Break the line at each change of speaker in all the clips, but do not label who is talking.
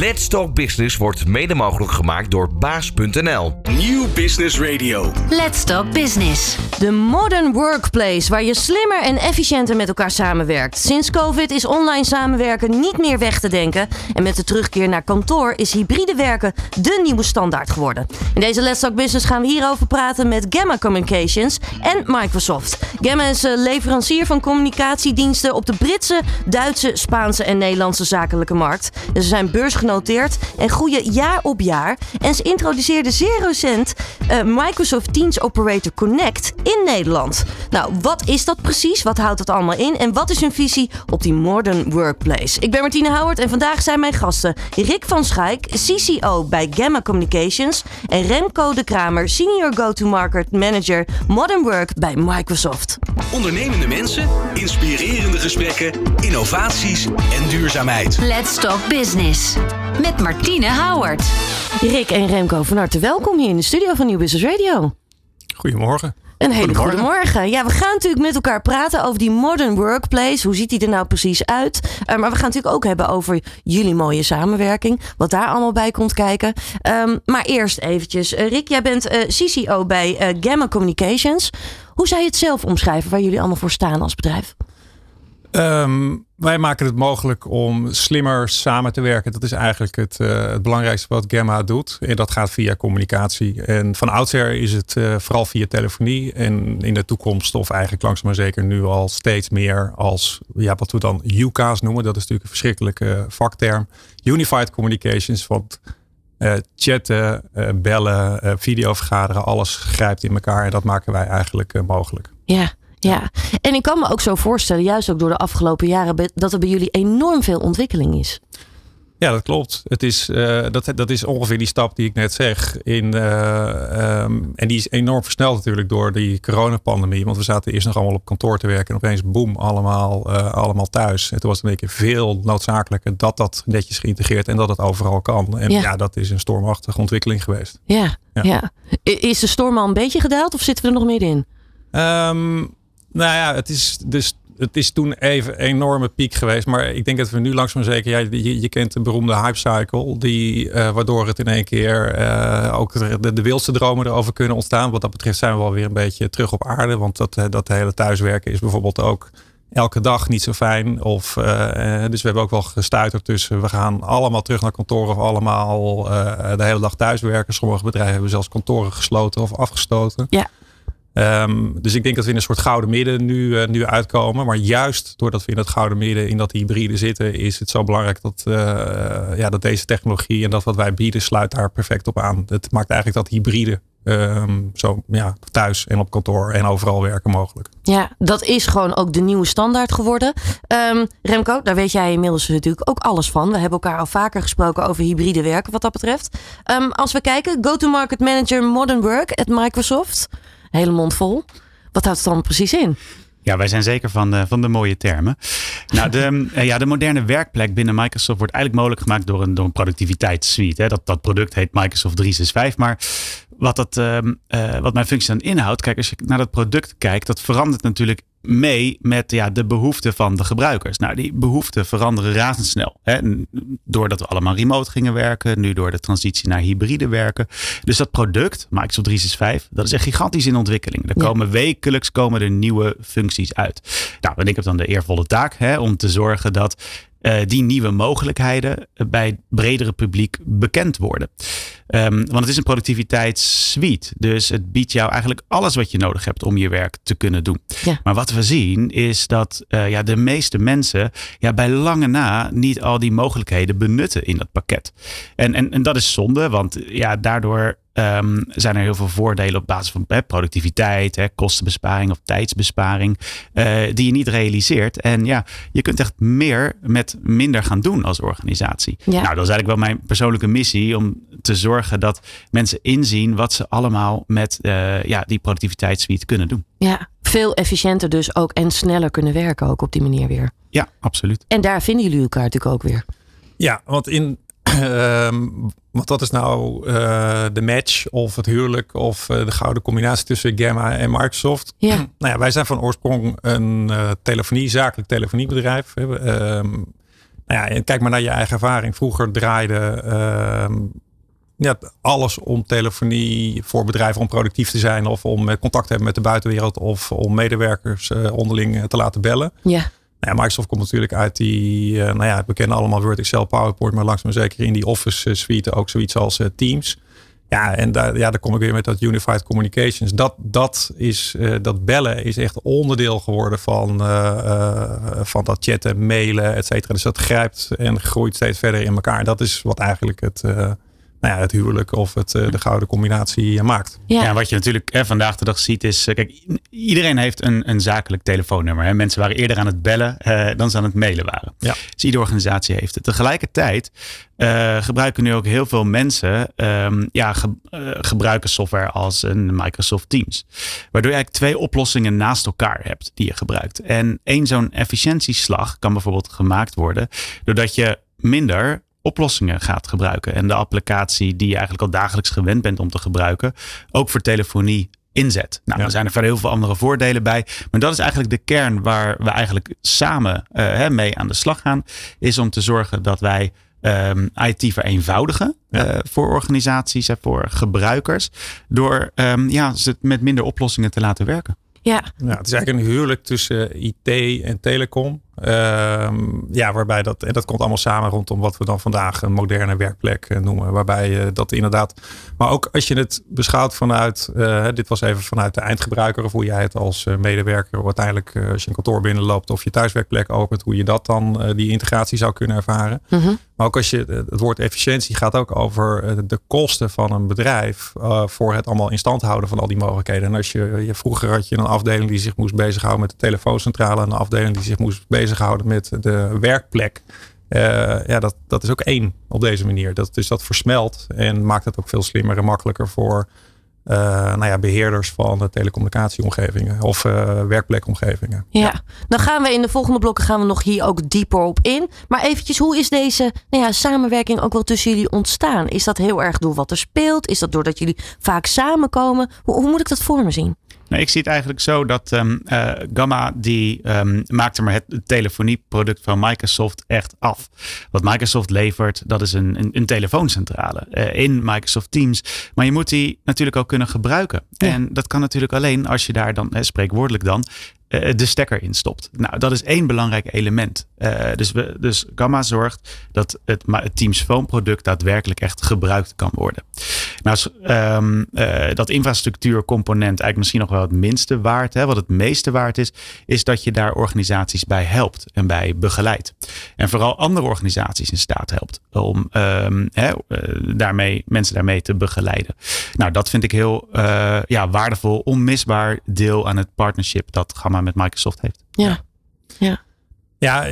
Let's Talk Business wordt mede mogelijk gemaakt door baas.nl.
Nieuw Business Radio.
Let's Talk Business.
De modern workplace, waar je slimmer en efficiënter met elkaar samenwerkt. Sinds COVID is online samenwerken niet meer weg te denken. En met de terugkeer naar kantoor is hybride werken de nieuwe standaard geworden. In deze Let's Talk Business gaan we hierover praten met Gamma Communications en Microsoft. Gamma is eh, leverancier van communicatiediensten op de Britse, Duitse, Spaanse en Nederlandse zakelijke markt. Ze zijn beursgenoteerd en groeien jaar op jaar. En ze introduceerden zeer recent uh, Microsoft Teams Operator Connect in Nederland. Nou, wat is dat precies? Wat houdt dat allemaal in? En wat is hun visie op die modern workplace? Ik ben Martine Howard en vandaag zijn mijn gasten Rick van Schaik, CCO bij Gamma Communications en Remco de Kramer, Senior Go-to-Market Manager Modern Work bij Microsoft.
Ondernemende mensen, inspirerende gesprekken, innovaties en duurzaamheid.
Let's Talk Business. Met Martine Howard.
Rick en Remco, van harte welkom hier in de studio van Nieuw Business Radio.
Goedemorgen.
Een hele goede morgen. Ja, we gaan natuurlijk met elkaar praten over die modern workplace. Hoe ziet die er nou precies uit? Uh, maar we gaan natuurlijk ook hebben over jullie mooie samenwerking. Wat daar allemaal bij komt kijken. Um, maar eerst eventjes. Uh, Rick, jij bent uh, CCO bij Gamma Communications. Hoe zou je het zelf omschrijven waar jullie allemaal voor staan als bedrijf?
Um, wij maken het mogelijk om slimmer samen te werken. Dat is eigenlijk het, uh, het belangrijkste wat Gamma doet. En dat gaat via communicatie. En van oudsher is het uh, vooral via telefonie. En in de toekomst, of eigenlijk langzaam maar zeker nu al steeds meer als ja, wat we dan UCAS noemen. Dat is natuurlijk een verschrikkelijke vakterm. Unified Communications. Want chatten, bellen, videovergaderen, alles grijpt in elkaar. En dat maken wij eigenlijk mogelijk.
Ja. Ja, en ik kan me ook zo voorstellen, juist ook door de afgelopen jaren, dat er bij jullie enorm veel ontwikkeling is.
Ja, dat klopt. Het is, uh, dat, dat is ongeveer die stap die ik net zeg. In, uh, um, en die is enorm versneld natuurlijk door die coronapandemie. Want we zaten eerst nog allemaal op kantoor te werken. En opeens, boem, allemaal, uh, allemaal thuis. En toen was het een keer veel noodzakelijker dat dat netjes geïntegreerd en dat het overal kan. En ja, ja dat is een stormachtige ontwikkeling geweest.
Ja, ja, ja. Is de storm al een beetje gedaald of zitten we er nog middenin?
Um, nou ja, het is, dus, het is toen even een enorme piek geweest. Maar ik denk dat we nu langzaam zeker... Ja, je, kent de beroemde hype cycle. Die, uh, waardoor het in één keer uh, ook de, de wildste dromen erover kunnen ontstaan. Wat dat betreft zijn we wel weer een beetje terug op aarde. Want dat, dat hele thuiswerken is bijvoorbeeld ook elke dag niet zo fijn. Of, dus we hebben ook wel gestuiterd tussen. We gaan allemaal terug naar kantoor of allemaal de hele dag thuiswerken. Sommige bedrijven hebben zelfs kantoren gesloten of afgestoten.
Ja.
Um, dus ik denk dat we in een soort gouden midden nu, uh, nu uitkomen. Maar juist doordat we in dat gouden midden, in dat hybride zitten, is het zo belangrijk dat, uh, ja, dat deze technologie en dat wat wij bieden, sluit daar perfect op aan. Het maakt eigenlijk dat hybride um, zo ja, thuis en op kantoor en overal werken mogelijk.
Ja, dat is gewoon ook de nieuwe standaard geworden. Um, Remco, daar weet jij inmiddels natuurlijk ook alles van. We hebben elkaar al vaker gesproken over hybride werken wat dat betreft. Als we kijken, go-to-market manager modern work at Microsoft hele mond vol. Wat houdt het dan precies in?
Ja, wij zijn zeker van de, van de mooie termen. Nou, de, ja, de moderne werkplek binnen Microsoft wordt eigenlijk mogelijk gemaakt door een, door een productiviteitssuite. Hè. Dat, dat product heet Microsoft 365. Maar wat, dat, uh, uh, wat mijn functie dan inhoudt, kijk, als je naar dat product kijkt, dat verandert natuurlijk mee met ja, de behoeften van de gebruikers. Nou, die behoeften veranderen razendsnel. Hè? Doordat we allemaal remote gingen werken, nu door de transitie naar hybride werken. Dus dat product, Microsoft 365, dat is echt gigantisch in ontwikkeling. Er komen wekelijks komen er nieuwe functies uit. Nou, en ik heb dan de eervolle taak hè, om te zorgen dat uh, die nieuwe mogelijkheden bij het bredere publiek bekend worden. Um, want het is een productiviteitssuite. Dus het biedt jou eigenlijk alles wat je nodig hebt om je werk te kunnen doen.
Ja.
Maar wat we zien is dat uh, ja, de meeste mensen ja, bij lange na niet al die mogelijkheden benutten in dat pakket. En, en, en dat is zonde, want ja, daardoor Um, zijn er heel veel voordelen op basis van hè, productiviteit, hè, kostenbesparing of tijdsbesparing, uh, die je niet realiseert. En ja, je kunt echt meer met minder gaan doen als organisatie.
Ja.
Nou, dat is eigenlijk wel mijn persoonlijke missie om te zorgen dat mensen inzien wat ze allemaal met uh, ja, die productiviteitssuite kunnen doen.
Ja, veel efficiënter dus ook en sneller kunnen werken ook op die manier weer.
Ja, absoluut.
En daar vinden jullie elkaar natuurlijk ook weer.
Ja, want in Um, want dat is nou uh, de match of het huwelijk of uh, de gouden combinatie tussen Gamma en Microsoft.
Ja.
nou ja, wij zijn van oorsprong een uh, telefonie, zakelijk telefoniebedrijf. Um, Nou ja, kijk maar naar je eigen ervaring. Vroeger draaide ehm, ja, alles om telefonie voor bedrijven om productief te zijn of om contact te hebben met de buitenwereld of om medewerkers eh, onderling eh, te laten bellen.
Ja.
Microsoft komt natuurlijk uit die, eh, nou ja, we kennen allemaal Word, Excel, PowerPoint, maar langzaam zeker in die Office suite ook zoiets als Teams. Ja, en daar, ja, daar kom ik weer met dat Unified Communications. Dat, dat, is, dat bellen is echt onderdeel geworden van, van dat chatten, mailen, et cetera. Dus dat grijpt en groeit steeds verder in elkaar. Dat is wat eigenlijk het, nou ja, het huwelijk of het, eh, de gouden combinatie eh, maakt.
Ja. wat je natuurlijk hè, vandaag de dag ziet is, eh, kijk, iedereen heeft een, een zakelijk telefoonnummer. Hè. Mensen waren eerder aan het bellen dan ze aan het mailen waren.
Ja.
Dus iedere organisatie heeft het. Tegelijkertijd gebruiken nu ook heel veel mensen um, ja, gebruiken software als een Microsoft Teams. Waardoor je eigenlijk twee oplossingen naast elkaar hebt die je gebruikt. En één zo'n efficiëntieslag kan bijvoorbeeld gemaakt worden doordat je minder oplossingen gaat gebruiken. En de applicatie die je eigenlijk al dagelijks gewend bent om te gebruiken, ook voor telefonie inzet. Nou, er zijn er verder heel veel andere voordelen bij. Maar dat is eigenlijk de kern waar we eigenlijk samen uh, mee aan de slag gaan. Is om te zorgen dat wij um, IT vereenvoudigen uh, voor organisaties en voor gebruikers. Door um, ja, ze met minder oplossingen te laten werken.
Ja.
ja, het is eigenlijk een huwelijk tussen IT en telecom. Ehm, ja, waarbij dat, en dat komt allemaal samen rondom wat we dan vandaag een moderne werkplek eh, noemen. Waarbij je dat inderdaad, maar ook als je het beschouwt vanuit, uh, dit was even vanuit de eindgebruiker, of hoe jij het als medewerker uiteindelijk, als je een kantoor binnenloopt of je thuiswerkplek opent, hoe je dat dan, die integratie zou kunnen ervaren.
Mhm.
Maar ook als je, het woord efficiëntie gaat ook over de kosten van een bedrijf voor het allemaal in stand houden van al die mogelijkheden. En als je, je vroeger had je een afdeling die zich moest bezighouden met de telefooncentrale en een afdeling die zich moest bezighouden met de werkplek. Uh, ja, dat, dat is ook één op deze manier. Dat, dus dat versmelt en maakt het ook veel slimmer en makkelijker voor uh, nou ja, beheerders van de telecommunicatieomgevingen of uh, werkplekomgevingen.
Ja. ja. dan gaan we in de volgende blokken gaan we nog hier ook dieper op in. Maar eventjes, hoe is deze nou ja, samenwerking ook wel tussen jullie ontstaan? Is dat heel erg door wat er speelt? Is dat doordat jullie vaak samenkomen? Hoe, hoe moet ik dat voor me zien?
Nou, ik zie het eigenlijk zo dat um, uh, Gamma die um, maakte maar het telefonieproduct van Microsoft echt af. Wat Microsoft levert, dat is een, een, een telefooncentrale uh, in Microsoft Teams. Maar je moet die natuurlijk ook kunnen gebruiken. Ja. En dat kan natuurlijk alleen als je daar dan, spreekwoordelijk dan, de stekker in stopt. Nou, dat is één belangrijk element. Uh, dus, dus Gamma zorgt dat het, het Teams Phone product daadwerkelijk echt gebruikt kan worden. Nou, um, uh, dat infrastructuurcomponent eigenlijk misschien nog wel het minste waard. Hè. Wat het meeste waard is, is dat je daar organisaties bij helpt en bij begeleidt. En vooral andere organisaties in staat helpt om um, hè, daarmee, mensen daarmee te begeleiden. Nou, dat vind ik heel ja, waardevol, onmisbaar deel aan het partnership dat Gamma met Microsoft heeft.
Ja, ja.
Ja,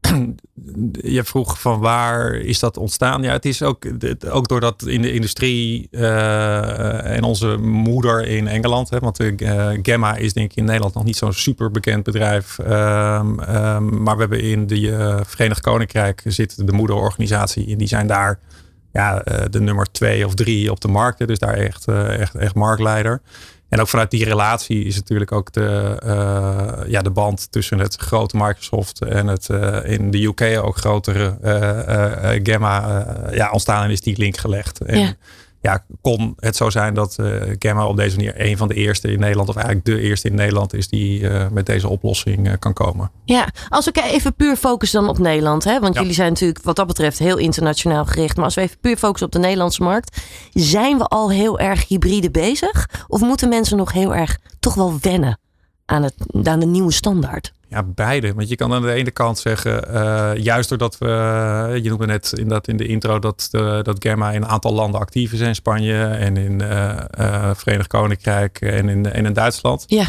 je vroeg van waar is dat ontstaan? Ja, het is ook, ook doordat in de industrie uh, en onze moeder in Engeland, hè, want uh, Gamma is denk ik in Nederland nog niet zo'n super bekend bedrijf. Um, um, maar we hebben in de uh, Verenigd Koninkrijk zit de moederorganisatie en die zijn daar ja, de nummer twee of drie op de markt. Dus daar echt, echt, echt marktleider. En ook vanuit die relatie is natuurlijk ook de, uh, ja, de band tussen het grote Microsoft en het uh, in de UK ook grotere uh, Gamma ja, ontstaan en is die link gelegd. En,
ja,
kon het zo zijn dat uh, Gamma op deze manier een van de eerste in Nederland, of eigenlijk de eerste in Nederland is die uh, met deze oplossing uh, kan komen.
Ja, als we even puur focussen dan op Nederland, hè? want ja. jullie zijn natuurlijk wat dat betreft heel internationaal gericht. Maar als we even puur focussen op de Nederlandse markt, zijn we al heel erg hybride bezig? Of moeten mensen nog heel erg toch wel wennen aan, het, aan de nieuwe standaard?
Ja, beide. Want je kan aan de ene kant zeggen, uh, juist doordat we, je noemde net in, dat, in de intro dat, de, dat Gamma in een aantal landen actief is. In Spanje en in uh, uh, Verenigd Koninkrijk en in, en in Duitsland.
Ja.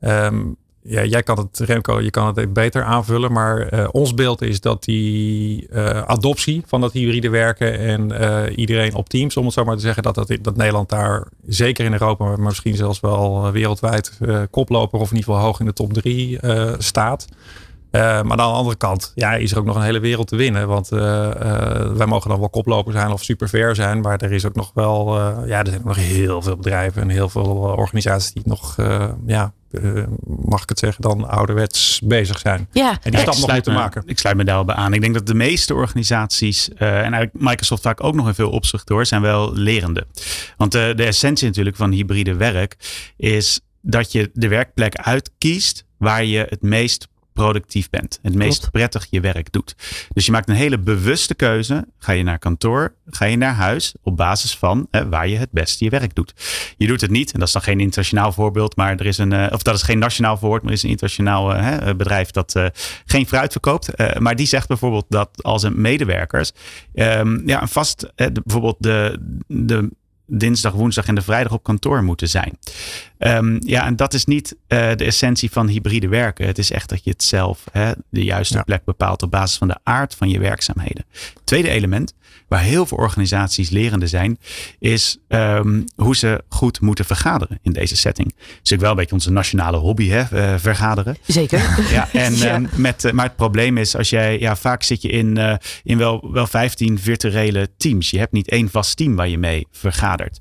Um, ja, jij kan het, Remco, je kan het beter aanvullen. Maar uh, ons beeld is dat die uh, adoptie van dat hybride werken en uh, iedereen op teams, om het zo maar te zeggen, dat, dat, dat Nederland daar zeker in Europa, maar misschien zelfs wel wereldwijd koploper of in ieder geval hoog in de top drie staat. Uh, maar aan de andere kant ja, is er ook nog een hele wereld te winnen. Want uh, uh, wij mogen dan wel koploper zijn of super ver zijn. Maar er is ook nog wel, ja, er zijn nog heel veel bedrijven en heel veel organisaties die nog, ja, mag ik het zeggen, dan ouderwets bezig zijn.
Ja,
en die stap nog moeten maken.
Ik sluit me daarbij aan. Ik denk dat de meeste organisaties, en eigenlijk Microsoft vaak ook nog in veel opzicht door, zijn wel lerende. Want de essentie natuurlijk van hybride werk is dat je de werkplek uitkiest waar je het meest productief bent. Het meest prettig je werk doet. Dus je maakt een hele bewuste keuze. Ga je naar kantoor, ga je naar huis op basis van hè, waar je het beste je werk doet. Je doet het niet, en dat is dan geen internationaal voorbeeld, maar er is een, uh, of dat is geen nationaal voorbeeld, maar er is een internationaal uh, bedrijf dat uh, geen fruit verkoopt. maar die zegt bijvoorbeeld dat als een medewerkers um, ja, een vast, bijvoorbeeld de, de dinsdag, woensdag en de vrijdag op kantoor moeten zijn. Um, ja, en dat is niet uh, de essentie van hybride werken. Het is echt dat je het zelf hè, de juiste ja. plek bepaalt op basis van de aard van je werkzaamheden. Tweede element, waar heel veel organisaties lerende zijn, is um, hoe ze goed moeten vergaderen in deze setting. Dat is natuurlijk wel een beetje onze nationale hobby, hè, uh, vergaderen.
Zeker.
Ja, en ja. Um, met, uh, maar het probleem is, als jij, ja, vaak zit je in, uh, in wel, wel 15 virtuele teams. Je hebt niet één vast team waar je mee vergadert.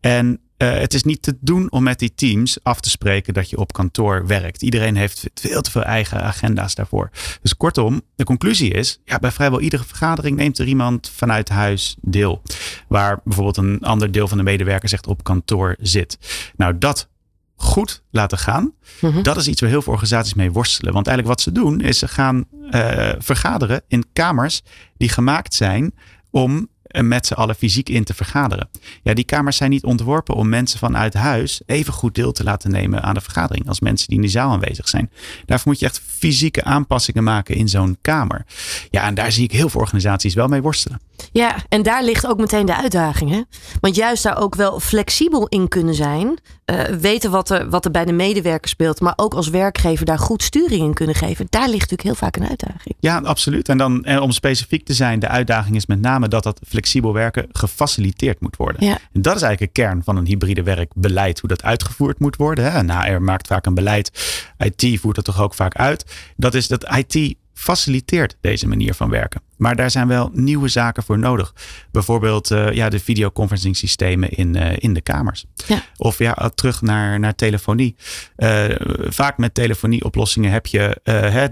En uh, het is niet te doen om met die teams af te spreken dat je op kantoor werkt. Iedereen heeft veel te veel eigen agenda's daarvoor. Dus kortom, de conclusie is: ja, bij vrijwel iedere vergadering neemt er iemand vanuit huis deel. Waar bijvoorbeeld een ander deel van de medewerkers echt op kantoor zit. Nou, dat goed laten gaan. Mm-hmm. Dat is iets waar heel veel organisaties mee worstelen. Want eigenlijk wat ze doen is ze gaan uh, vergaderen in kamers die gemaakt zijn om met z'n allen fysiek in te vergaderen. Ja, die kamers zijn niet ontworpen om mensen vanuit huis even goed deel te laten nemen aan de vergadering als mensen die in die zaal aanwezig zijn. Daarvoor moet je echt fysieke aanpassingen maken in zo'n kamer. Ja, en daar zie ik heel veel organisaties wel mee worstelen.
Ja, en daar ligt ook meteen de uitdaging. Hè? Want juist daar ook wel flexibel in kunnen zijn. Uh, weten wat er, wat er bij de medewerker speelt. Maar ook als werkgever daar goed sturing in kunnen geven. Daar ligt natuurlijk heel vaak een uitdaging.
Ja, absoluut. En dan en om specifiek te zijn. De uitdaging is met name dat dat flexibel werken gefaciliteerd moet worden.
Ja.
En dat is eigenlijk de kern van een hybride werkbeleid. Hoe dat uitgevoerd moet worden. Hè? En HR maakt vaak een beleid. IT voert dat toch ook vaak uit. Dat is dat IT faciliteert deze manier van werken. Maar daar zijn wel nieuwe zaken voor nodig. Bijvoorbeeld uh, ja, de videoconferencing systemen in, uh, in de kamers.
Ja.
Of ja, terug naar, naar telefonie. Uh, vaak met telefonieoplossingen heb je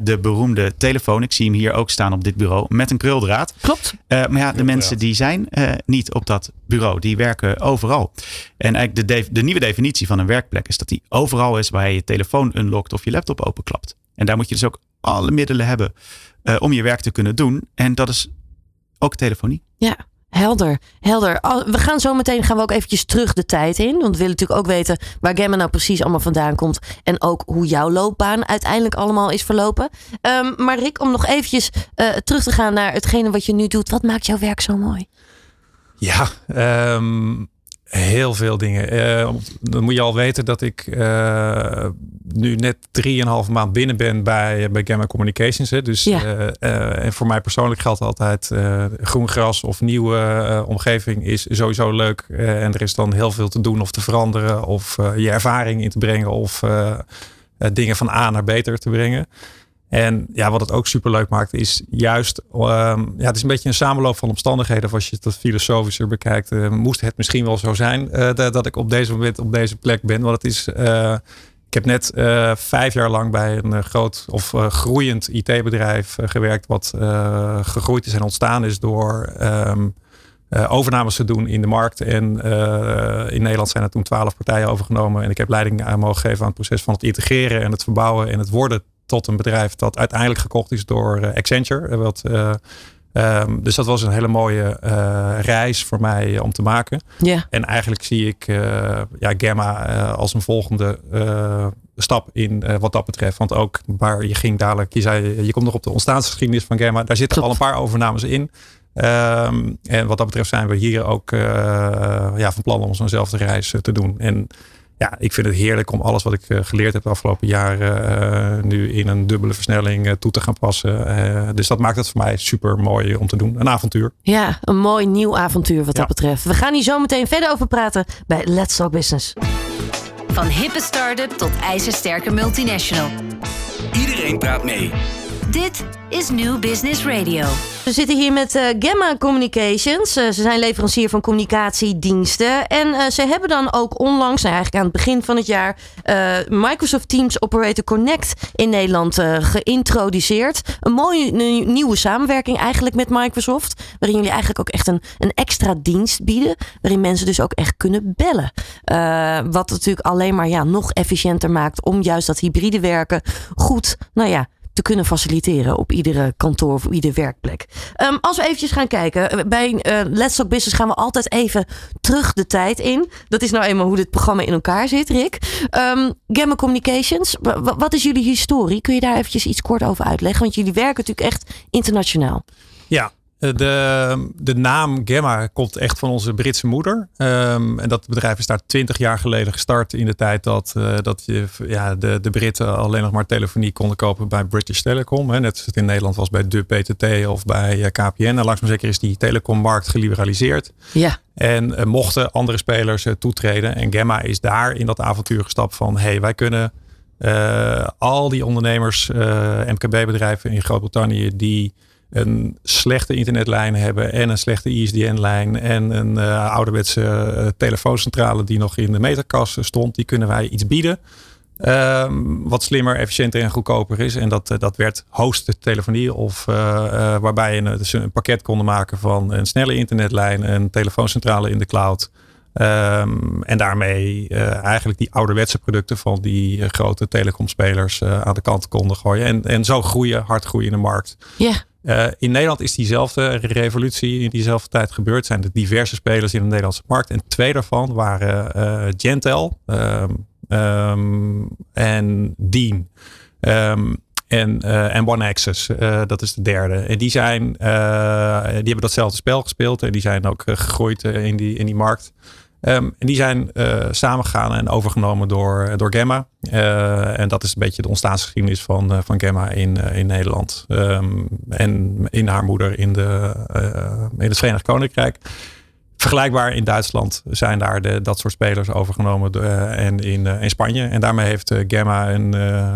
de beroemde telefoon. Ik zie hem hier ook staan op dit bureau. Met een kruldraad.
Klopt.
maar ja, de mensen die zijn niet op dat bureau. Die werken overal. En eigenlijk de, de nieuwe definitie van een werkplek is dat die overal is waar je je telefoon unlockt of je laptop openklapt. En daar moet je dus ook alle middelen hebben uh, om je werk te kunnen doen. En dat is ook telefonie.
Ja, helder. Helder. We gaan zo meteen gaan we ook eventjes terug de tijd in. Want we willen natuurlijk ook weten waar Gamma nou precies allemaal vandaan komt. En ook hoe jouw loopbaan uiteindelijk allemaal is verlopen. Um, maar Rick, om nog eventjes uh, terug te gaan naar hetgene wat je nu doet. Wat maakt jouw werk zo mooi?
Ja, um, Heel veel dingen. Uh, dan moet je al weten dat ik uh, nu net drieënhalve maand binnen ben bij, bij Gamma Communications. Hè. Dus,
ja.
uh, en voor mij persoonlijk geldt altijd groen gras of nieuwe omgeving is sowieso leuk. en er is dan heel veel te doen of te veranderen of je ervaring in te brengen of dingen van A naar beter te brengen. En ja, wat het ook super leuk maakt, is juist, um, ja, het is een beetje een samenloop van omstandigheden. Of als je het filosofischer bekijkt, uh, moest het misschien wel zo zijn uh, dat, dat, ik op deze moment op deze plek ben. Want het is, uh, ik heb net vijf jaar lang bij een groot of groeiend IT-bedrijf gewerkt, wat gegroeid is en ontstaan is door. Um, overnames te doen in de markt. En in Nederland zijn er toen twaalf partijen overgenomen. En ik heb leiding aan mogen geven aan het proces van het integreren en het verbouwen en het worden tot een bedrijf dat uiteindelijk gekocht is door uh, Accenture. Wat, uh, um, dus dat was een hele mooie reis voor mij om te maken.
Yeah.
En eigenlijk zie ik ja, Gamma als een volgende stap in wat dat betreft. Want ook waar je ging dadelijk, je zei, je komt nog op de ontstaansgeschiedenis van Gamma. Daar zitten Klopt. al een paar overnames in. Um, en wat dat betreft zijn we hier ook ja, van plan om zo'nzelfde reis te doen. En ja, ik vind het heerlijk om alles wat ik uh, geleerd heb de afgelopen jaren uh, nu in een dubbele versnelling uh, toe te gaan passen. dus dat maakt het voor mij super mooi om te doen. Een avontuur.
Ja, een mooi nieuw avontuur wat ja. dat betreft. We gaan hier zo meteen verder over praten bij Let's Talk Business.
Van hippe start-up tot ijzersterke multinational.
Iedereen praat mee.
Dit is New Business Radio.
We zitten hier met uh, Gamma Communications. Uh, ze zijn leverancier van communicatiediensten. En uh, ze hebben dan ook onlangs, nou eigenlijk aan het begin van het jaar, Microsoft Teams Operator Connect in Nederland geïntroduceerd. Een mooie nieuwe samenwerking eigenlijk met Microsoft. Waarin jullie eigenlijk ook echt een, een extra dienst bieden. Waarin mensen dus ook echt kunnen bellen. wat natuurlijk alleen maar ja, nog efficiënter maakt om juist dat hybride werken goed, nou ja te kunnen faciliteren op iedere kantoor of iedere werkplek. Um, als we eventjes gaan kijken, eh, bij uh, Let's Talk Business gaan we altijd even terug de tijd in. Dat is nou eenmaal hoe dit programma in elkaar zit, Rick. Um, Gamma Communications, wat is jullie historie? Kun je daar eventjes iets kort over uitleggen? Want jullie werken natuurlijk echt internationaal.
Ja, de, de naam Gamma komt echt van onze Britse moeder. Um, en dat bedrijf is daar twintig jaar geleden gestart in de tijd dat, uh, dat je, ja, de, de Britten alleen nog maar telefonie konden kopen bij British Telecom. Hè. Net als het in Nederland was bij de PTT of bij uh, KPN. En langzaam zeker is die telecommarkt geliberaliseerd.
Ja.
En mochten andere spelers toetreden. En Gamma is daar in dat avontuur gestapt van hey, wij kunnen al die ondernemers, MKB-bedrijven in Groot-Brittannië die een slechte internetlijn hebben en een slechte ISDN-lijn en een uh, ouderwetse uh, telefooncentrale die nog in de meterkast stond, die kunnen wij iets bieden. Um, wat slimmer, efficiënter en goedkoper is. En dat, uh, dat werd hosted telefonie. Of waarbij je dus een pakket konden maken van een snelle internetlijn, een telefooncentrale in de cloud. Um, en daarmee eigenlijk die ouderwetse producten van die grote telecomspelers aan de kant konden gooien. En, en zo groeien, hard groeien in de markt.
Ja.
Uh, in Nederland is diezelfde revolutie in diezelfde tijd gebeurd. Zijn er diverse spelers in de Nederlandse markt. En twee daarvan waren uh, Gentel um, um, en Dean. Um, en, uh, en One Access, dat is de derde. En die zijn, die hebben datzelfde spel gespeeld en die zijn ook gegroeid in, die, in die markt. Um, en die zijn uh, samengegaan en overgenomen door, door Gamma. Uh, en dat is een beetje de ontstaansgeschiedenis van, uh, van Gamma in, in Nederland. Um, en in haar moeder in, de, in het Verenigd Koninkrijk. Vergelijkbaar in Duitsland zijn daar de, dat soort spelers overgenomen uh, en in, uh, in Spanje. En daarmee heeft uh, Gamma een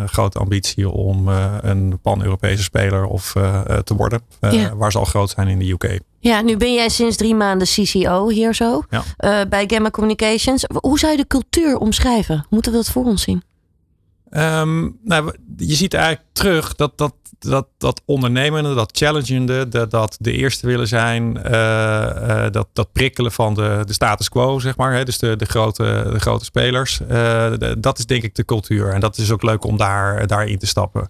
grote ambitie om een pan-Europese speler of, te worden. Ja. Waar ze al groot zijn in de UK.
Ja, nu ben jij sinds drie maanden CCO hier zo
ja.
bij Gamma Communications. Hoe zou je de cultuur omschrijven? Moeten we dat voor ons zien?
Um, nou, je ziet eigenlijk terug dat dat, dat, dat ondernemende, dat challengende, dat, dat de eerste willen zijn, uh, uh, dat, dat prikkelen van de, de status quo, zeg maar. Hè, dus de, de, grote, de grote spelers. Uh, de, dat is denk ik de cultuur. En dat is ook leuk om daar, daarin te stappen.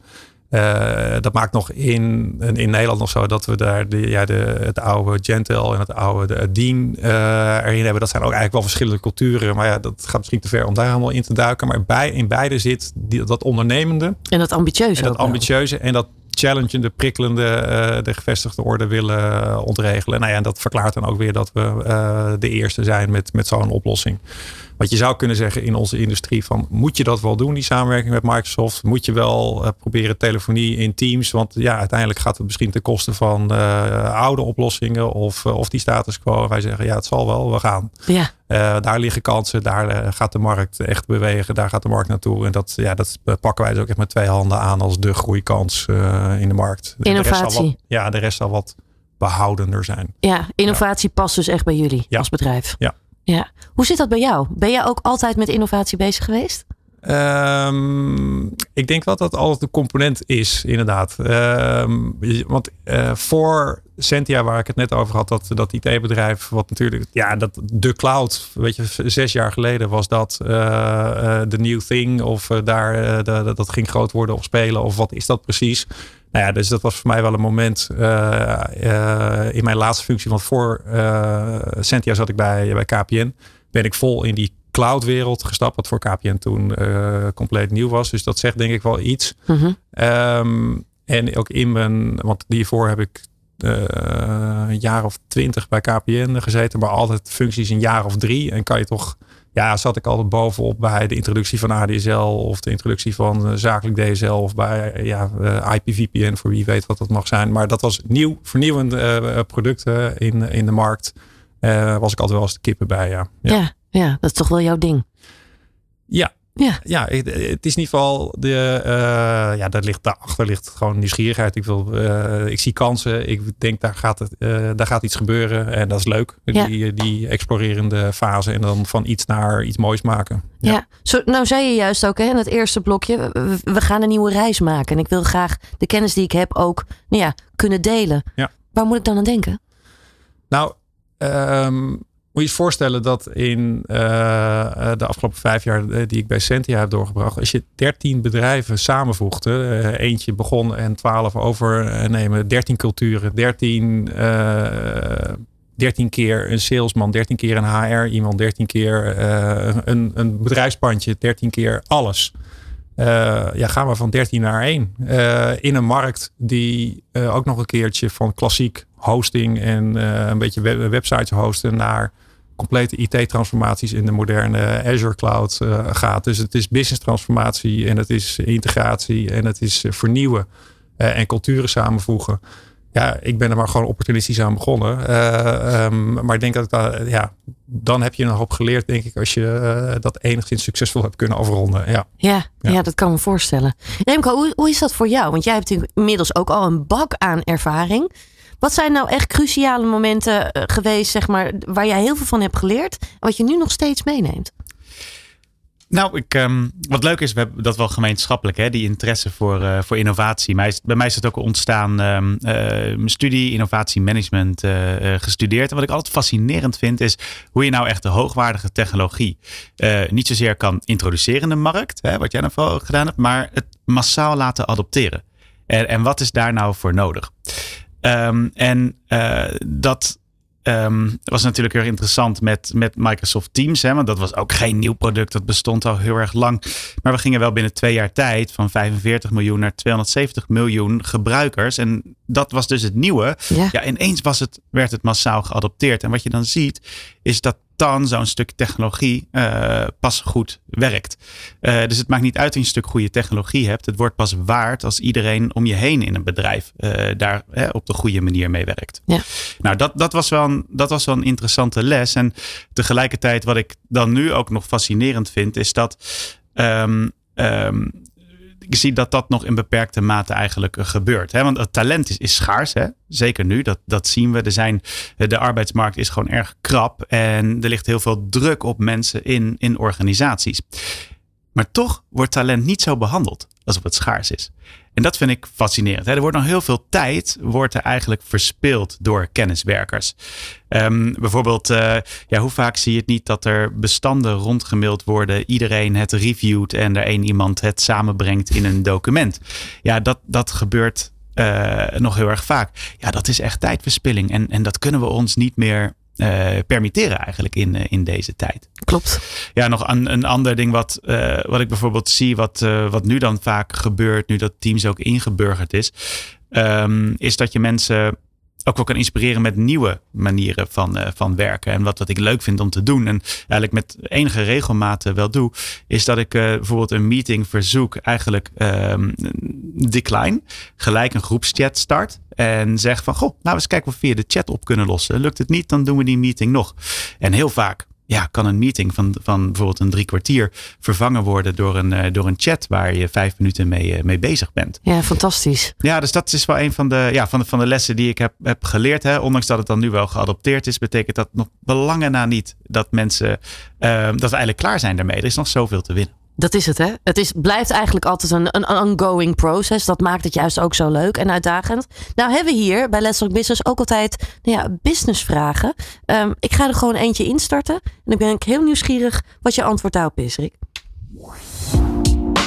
Dat maakt nog in, in Nederland nog zo dat we daar de, ja, de, het oude Gentel en het oude de, Dean erin hebben. Dat zijn ook eigenlijk wel verschillende culturen. Maar ja, dat gaat misschien te ver om daar helemaal in te duiken. Maar bij, in beide zit die, dat ondernemende.
En dat ambitieuze.
En dat ambitieuze en dat challengende, prikkelende, uh, de gevestigde orde willen ontregelen. Nou ja, en dat verklaart dan ook weer dat we de eerste zijn met, met zo'n oplossing. Wat je zou kunnen zeggen in onze industrie van moet je dat wel doen, die samenwerking met Microsoft? Moet je wel uh, proberen telefonie in Teams? Want ja, uiteindelijk gaat het misschien ten koste van uh, oude oplossingen of, uh, of die status quo. Wij zeggen ja, het zal wel, we gaan.
Ja.
daar liggen kansen, daar gaat de markt echt bewegen, daar gaat de markt naartoe. En dat, ja, dat pakken wij dus ook echt met twee handen aan als de groeikans in de markt.
Innovatie.
De wat, ja, de rest zal wat behoudender zijn.
Ja, innovatie ja. past dus echt bij jullie
ja.
als bedrijf.
Ja.
Ja. Hoe zit dat bij jou? Ben jij ook altijd met innovatie bezig geweest?
Um, ik denk wel dat dat altijd een component is, inderdaad. Um, want uh, voor Sentia, waar ik het net over had, dat, dat IT-bedrijf, wat natuurlijk, ja, dat de cloud, weet je, zes jaar geleden was dat de uh, new thing, of daar, de, dat ging groot worden of spelen, of wat is dat precies? Nou ja, dus dat was voor mij wel een moment uh, uh, in mijn laatste functie. Want voor uh, Sentia zat ik bij, bij KPN. Ben ik vol in die cloudwereld gestapt. Wat voor KPN toen compleet nieuw was. Dus dat zegt denk ik wel iets.
-hmm.
um, en ook in mijn... Want hiervoor heb ik een jaar of twintig bij KPN gezeten. Maar altijd functies een jaar of drie. En kan je toch ja, zat ik altijd bovenop bij de introductie van ADSL of de introductie van uh, zakelijk DSL of bij uh, ja, uh, IPVPN voor wie weet wat dat mag zijn. Maar dat was nieuw, vernieuwend producten in, in de markt. was ik altijd wel eens de kippen bij, ja.
ja. Ja, ja. dat is toch wel jouw ding.
Ja,
Ja.
ja, het, is in ieder geval de, eh, ja, daar ligt daarachter ligt gewoon nieuwsgierigheid. Ik wil, eh, ik zie kansen. Ik denk daar gaat het, eh, daar gaat iets gebeuren en dat is leuk.
Ja.
Die, die explorerende fase en dan van iets naar iets moois maken.
Ja. Zo, nou zei je juist ook hè, in het eerste blokje, we, we gaan een nieuwe reis maken. En ik wil graag de kennis die ik heb ook nou ja, kunnen delen.
Ja.
Waar moet ik dan aan denken?
Nou, ehm, moet je je voorstellen dat in eh, eh, de afgelopen vijf jaar eh, die ik bij Sentia heb doorgebracht, als je 13 bedrijven samenvoegde, eentje begon en 12 overnemen, 13 culturen, 13, eh 13 keer een salesman, 13 keer een HR iemand, 13 keer een, een bedrijfspandje, 13 keer alles. Ja, gaan we van 13 naar 1. Eh, in een markt die ook nog een keertje van klassiek hosting en eh, een beetje web- websites hosten naar complete IT-transformaties in de moderne Azure Cloud eh, gaat. Dus het is business transformatie en het is integratie en het is eh, vernieuwen en culturen samenvoegen. Ja, ik ben er maar gewoon opportunistisch aan begonnen. Eh, ehm, maar ik denk dat ja, dan heb je een hoop geleerd, denk ik, als je dat enigszins succesvol hebt kunnen afronden. Ja.
Ja, ja.
Ja.
dat kan me voorstellen. Remco, hoe, hoe is dat voor jou? Want jij hebt natuurlijk inmiddels ook al een bak aan ervaring. Wat zijn nou echt cruciale momenten eh, geweest, zeg maar, waar jij heel veel van hebt geleerd en wat je nu nog steeds meeneemt?
Nou, ik, ehm, wat leuk is, we hebben dat wel gemeenschappelijk, hè, die interesse voor, eh, voor innovatie. Is, bij mij is het ook ontstaan, ehm, eh, mijn studie innovatiemanagement eh, gestudeerd. En wat ik altijd fascinerend vind, is hoe je nou echt de hoogwaardige technologie niet zozeer kan introduceren in de markt, hè, wat jij nou vooral gedaan hebt, maar het massaal laten adopteren. En, en wat is daar nou voor nodig? Ehm, en eh, dat ehm, was natuurlijk heel interessant met, met Microsoft Teams. Hè, want dat was ook geen nieuw product. Dat bestond al heel erg lang. Maar we gingen wel binnen twee jaar tijd van 45 miljoen naar 270 miljoen gebruikers. En dat was dus het nieuwe.
Ja.
Ja, ineens was het, werd het massaal geadopteerd. En wat je dan ziet, is dat dan zo'n stuk technologie eh, pas goed werkt. Eh, dus het maakt niet uit dat je een stuk goede technologie hebt. Het wordt pas waard als iedereen om je heen in een bedrijf eh, daar hè, op de goede manier mee werkt.
Ja.
Nou, dat, dat, was wel een, dat was wel een interessante les. En tegelijkertijd, wat ik dan nu ook nog fascinerend vind, is dat. ehm, ehm, ik zie dat dat nog in beperkte mate eigenlijk eh, gebeurt. Hè? Want het talent is, is schaars. Hè? Zeker nu, dat, dat zien we. Er zijn, eh, de arbeidsmarkt is gewoon erg krap. En er ligt heel veel druk op mensen in, in organisaties. Maar toch wordt talent niet zo behandeld alsof het schaars is. En dat vind ik fascinerend. Er wordt nog heel veel tijd wordt er eigenlijk verspild door kenniswerkers. Ehm, bijvoorbeeld, eh, ja, hoe vaak zie je het niet dat er bestanden rondgemaild worden, iedereen het reviewt en er één iemand het samenbrengt in een document. Ja, dat, dat gebeurt eh, nog heel erg vaak. Ja, dat is echt tijdverspilling en, en dat kunnen we ons niet meer eh, permitteren eigenlijk in, eh, in deze tijd.
Klopt.
Ja, nog een, een ander ding wat, eh, wat ik bijvoorbeeld zie, wat, wat nu dan vaak gebeurt, nu dat Teams ook ingeburgerd is, ehm, is dat je mensen ook wel kan inspireren met nieuwe manieren van, van werken. En wat, wat ik leuk vind om te doen, en eigenlijk met enige regelmaat eh, wel doe, is dat ik bijvoorbeeld een meeting verzoek, eigenlijk ehm, decline, gelijk een groepschat start. En zeg van, goh, nou eens kijken of we via de chat op kunnen lossen. Lukt het niet, dan doen we die meeting nog. En heel vaak ja, kan een meeting van, van bijvoorbeeld een drie kwartier vervangen worden door een, eh, door een chat waar je vijf minuten mee, eh, mee bezig bent.
Ja, fantastisch.
Ja, dus dat is wel een van de, ja, van de, van de lessen die ik heb, heb geleerd. Hè. Ondanks dat het dan nu wel geadopteerd is, betekent dat nog belangen na niet dat mensen, eh, dat we eigenlijk klaar zijn daarmee. Er is nog zoveel te winnen.
Dat is het, hè? Het is, blijft eigenlijk altijd een, een ongoing process. Dat maakt het juist ook zo leuk en uitdagend. Nou hebben we hier bij Let's Talk Business ook altijd nou ja, businessvragen. Ehm, ik ga er gewoon eentje instarten. En dan ben ik heel nieuwsgierig wat je antwoord daarop is, Rick.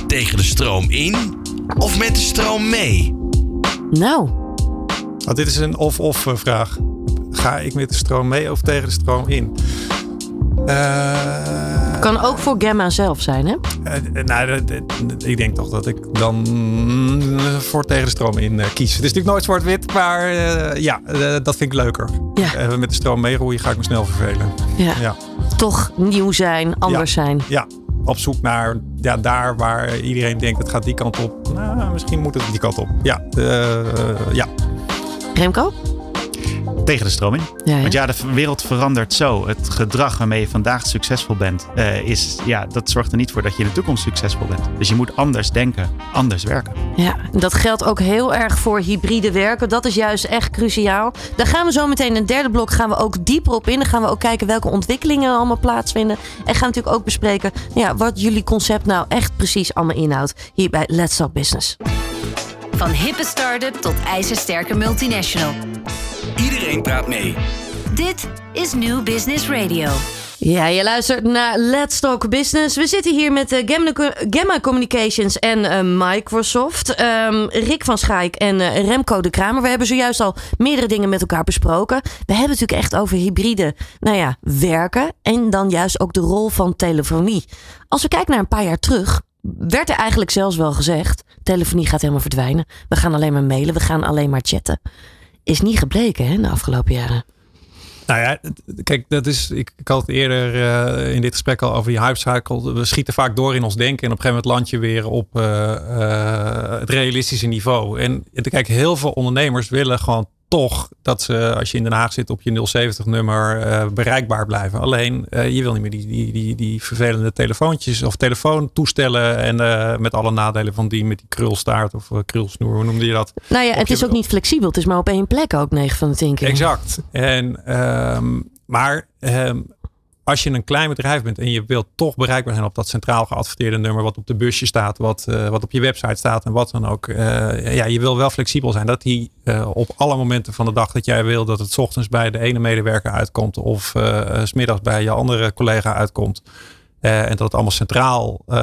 Tegen de stroom in of met de stroom mee?
Nou,
Nou, dit is een of-of eh, vraag. Ga ik met de stroom mee of tegen de stroom in? Eh,
kan ook voor Gamma zelf zijn, hè?
eh, nou, dat- dat- ik denk toch dat ik dan mm, voor tegen de stroom in eh, kies. Het is natuurlijk nooit zwart-wit, maar eh, ja, eh, dat vind ik leuker.
Ja.
Eh, met de stroom meeroeien ga ik me snel vervelen.
Ja.
Ja.
Toch nieuw zijn, anders zijn.
ja, op zoek naar ja, daar waar iedereen denkt het gaat die kant op. Nou, misschien moet het die kant op. Ja, eh, ja.
Remco?
Tegen de stroom in.
Ja, ja.
Want ja, de wereld verandert zo. Het gedrag waarmee je vandaag succesvol bent, eh, is, ja, dat zorgt er niet voor dat je in de toekomst succesvol bent. Dus je moet anders denken, anders werken.
Ja, dat geldt ook heel erg voor hybride werken. Dat is juist echt cruciaal. Daar gaan we zo meteen in het derde blok gaan we ook dieper op in. Dan gaan we ook kijken welke ontwikkelingen er allemaal plaatsvinden. En gaan we natuurlijk ook bespreken ja, wat jullie concept nou echt precies allemaal inhoudt. Hier bij Let's Talk Business.
Van hippe start-up tot ijzersterke multinational.
Iedereen praat mee.
Dit is New Business Radio.
Ja, je luistert naar Let's Talk Business. We zitten hier met eh, Gemma, Communications en eh, Microsoft. Ehm, Rick van Schaik en eh, Remco de Kramer. We hebben zojuist al meerdere dingen met elkaar besproken. We hebben het natuurlijk echt over hybride nou ja, werken. En dan juist ook de rol van telefonie. Als we kijken naar een paar jaar terug, werd er eigenlijk zelfs wel gezegd: telefonie gaat helemaal verdwijnen. We gaan alleen maar mailen, we gaan alleen maar chatten. Is niet gebleken hè, de afgelopen jaren.
Nou ja, kijk, dat is, ik, had het eerder eh, in dit gesprek al over die hypecycle. We schieten vaak door in ons denken en op een gegeven moment land je weer op eh, eh, het realistische niveau. En kijk, heel veel ondernemers willen gewoon toch dat ze, als je in Den Haag zit, op je 070 nummer eh, bereikbaar blijven. Alleen, eh, je wil niet meer die, die, die, die vervelende telefoontjes of telefoontoestellen en eh, met alle nadelen van die met die krulstaart of krulsnoer, hoe noemde je dat?
Nou ja, het is ook niet flexibel. Het is maar op één plek ook 9 van de 10 keer.
Exact. En, ehm, maar ehm, als je een klein bedrijf bent en je wilt toch bereikbaar zijn op dat centraal geadverteerde nummer, wat op de busje staat, wat, eh, wat op je website staat en wat dan ook. eh, ja, je wil wel flexibel zijn. Dat die eh, op alle momenten van de dag dat jij wil dat het ochtends bij de ene medewerker uitkomt of s smiddags bij je andere collega uitkomt. Eh, en dat het allemaal centraal eh,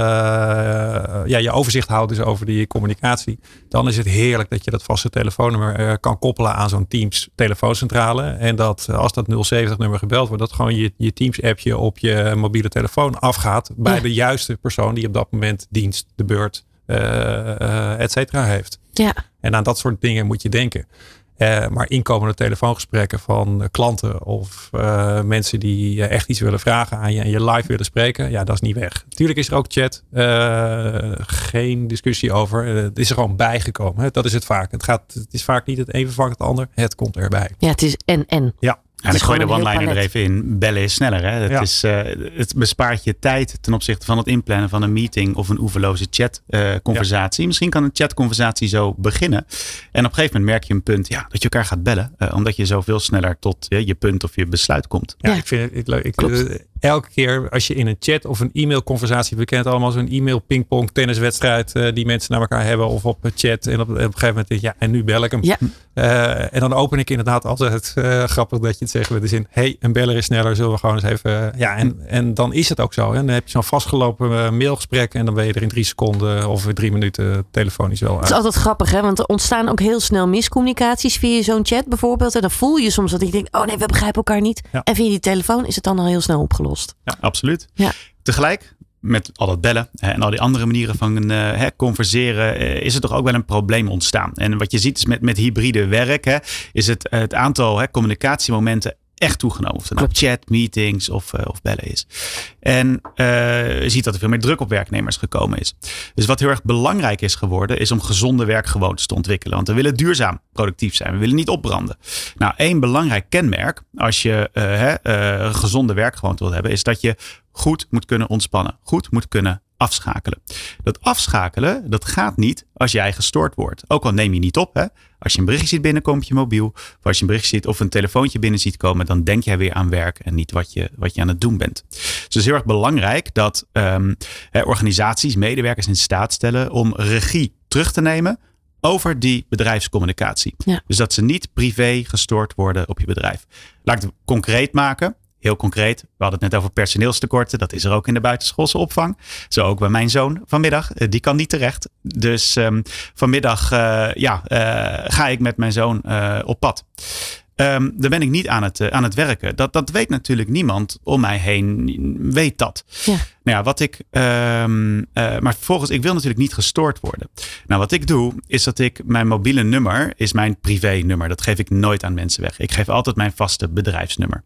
ja, je overzicht houdt dus over die communicatie. Dan is het heerlijk dat je dat vaste telefoonnummer eh, kan koppelen aan zo'n Teams telefooncentrale. En dat als dat 070 nummer gebeld wordt, dat gewoon je, je Teams appje op je mobiele telefoon afgaat bij
Ja.
de juiste persoon die op dat moment dienst, de beurt, et cetera heeft.
Ja.
En aan dat soort dingen moet je denken. Eh, maar inkomende telefoongesprekken van eh, klanten of eh, mensen die echt iets willen vragen aan je en je live willen spreken, ja, dat is niet weg. Tuurlijk is er ook chat, geen discussie over. Het is er gewoon bijgekomen. Hè? Dat is het vaak. Het, gaat, het is vaak niet het een vervangt het ander. Het komt erbij.
Ja, het is en en.
Ja.
En ik gooi de one-liner er even in. Bellen is sneller. Hè? Het,
Ja.
is, eh, het bespaart je tijd ten opzichte van het inplannen van een meeting of een oeverloze chatconversatie. Misschien kan een chatconversatie zo beginnen. En op een gegeven moment merk je een punt ja, dat je elkaar gaat bellen. eh, omdat je zoveel sneller tot eh, je punt of je besluit komt.
Ja, ik vind het ik, leuk. Ik,
Klopt.
Elke keer als je in een chat of een e-mailconversatie, we kennen het allemaal zo'n e-mail pingpong tenniswedstrijd eh, die mensen naar elkaar hebben of op chat. En op, op een gegeven moment denk je, ja, en nu bel ik hem.
Ja.
Eh, en dan open ik inderdaad altijd eh, grappig dat je het zegt met de zin, hey, een beller is sneller, zullen we gewoon eens even. ja, en, en dan is het ook zo. Hè? Dan heb je zo'n vastgelopen mailgesprek en dan ben je er in drie seconden of in drie minuten telefonisch wel
Het is
uit.
altijd grappig, hè? Want er ontstaan ook heel snel miscommunicaties via zo'n chat bijvoorbeeld. En dan voel je soms dat ik denk, oh nee, we begrijpen elkaar niet.
Ja.
En via die telefoon is het dan al heel snel opgelost.
Ja, absoluut.
Ja.
Tegelijk, met al dat bellen en al die andere manieren van eh, hè, converseren, eh, is er toch ook wel een probleem ontstaan. En wat je ziet is met, met hybride werk, hè, is het, het aantal hè, communicatiemomenten echt toegenomen. Of het nou chat, meetings of, eh, of bellen is. En eh, je ziet dat er veel meer druk op werknemers gekomen is. Dus wat heel erg belangrijk is geworden, is om gezonde werkgewoontes te ontwikkelen. Want we willen duurzaam productief zijn. We willen niet opbranden. Nou, één belangrijk kenmerk als je eh, hè, een gezonde werkgewoonte wilt hebben, is dat je goed moet kunnen ontspannen. Goed moet kunnen afschakelen. Dat afschakelen, dat gaat niet als jij gestoord wordt. Ook al neem je niet op. Hè? Als je een berichtje ziet binnenkomen op je mobiel. Of als je een berichtje ziet of een telefoontje binnen ziet komen. Dan denk jij weer aan werk en niet wat je, wat je aan het doen bent. Dus het is heel erg belangrijk dat ehm, hè, organisaties, medewerkers in staat stellen om regie terug te nemen over die bedrijfscommunicatie.
Ja.
Dus dat ze niet privé gestoord worden op je bedrijf. Laat ik het concreet maken. Heel concreet, we hadden het net over personeelstekorten. Dat is er ook in de buitenschoolse opvang. Zo ook bij mijn zoon vanmiddag. Eh, Die kan niet terecht. Dus ehm, vanmiddag eh, ja, eh, ga ik met mijn zoon op pad. Ehm dan ben ik niet aan het, eh, aan het werken. Dat, dat weet natuurlijk niemand om mij heen. Weet dat.
Ja.
Nou ja, wat ik. ehm, eh, maar vervolgens, ik wil natuurlijk niet gestoord worden. Nou, wat ik doe, is dat ik mijn mobiele nummer is mijn privé-nummer. Dat geef ik nooit aan mensen weg. Ik geef altijd mijn vaste bedrijfsnummer.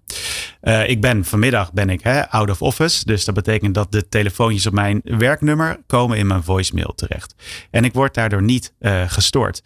Eh, ik ben vanmiddag ben ik hè, out of office. Dus dat betekent dat de telefoontjes op mijn werknummer komen in mijn voicemail terecht. En ik word daardoor niet gestoord.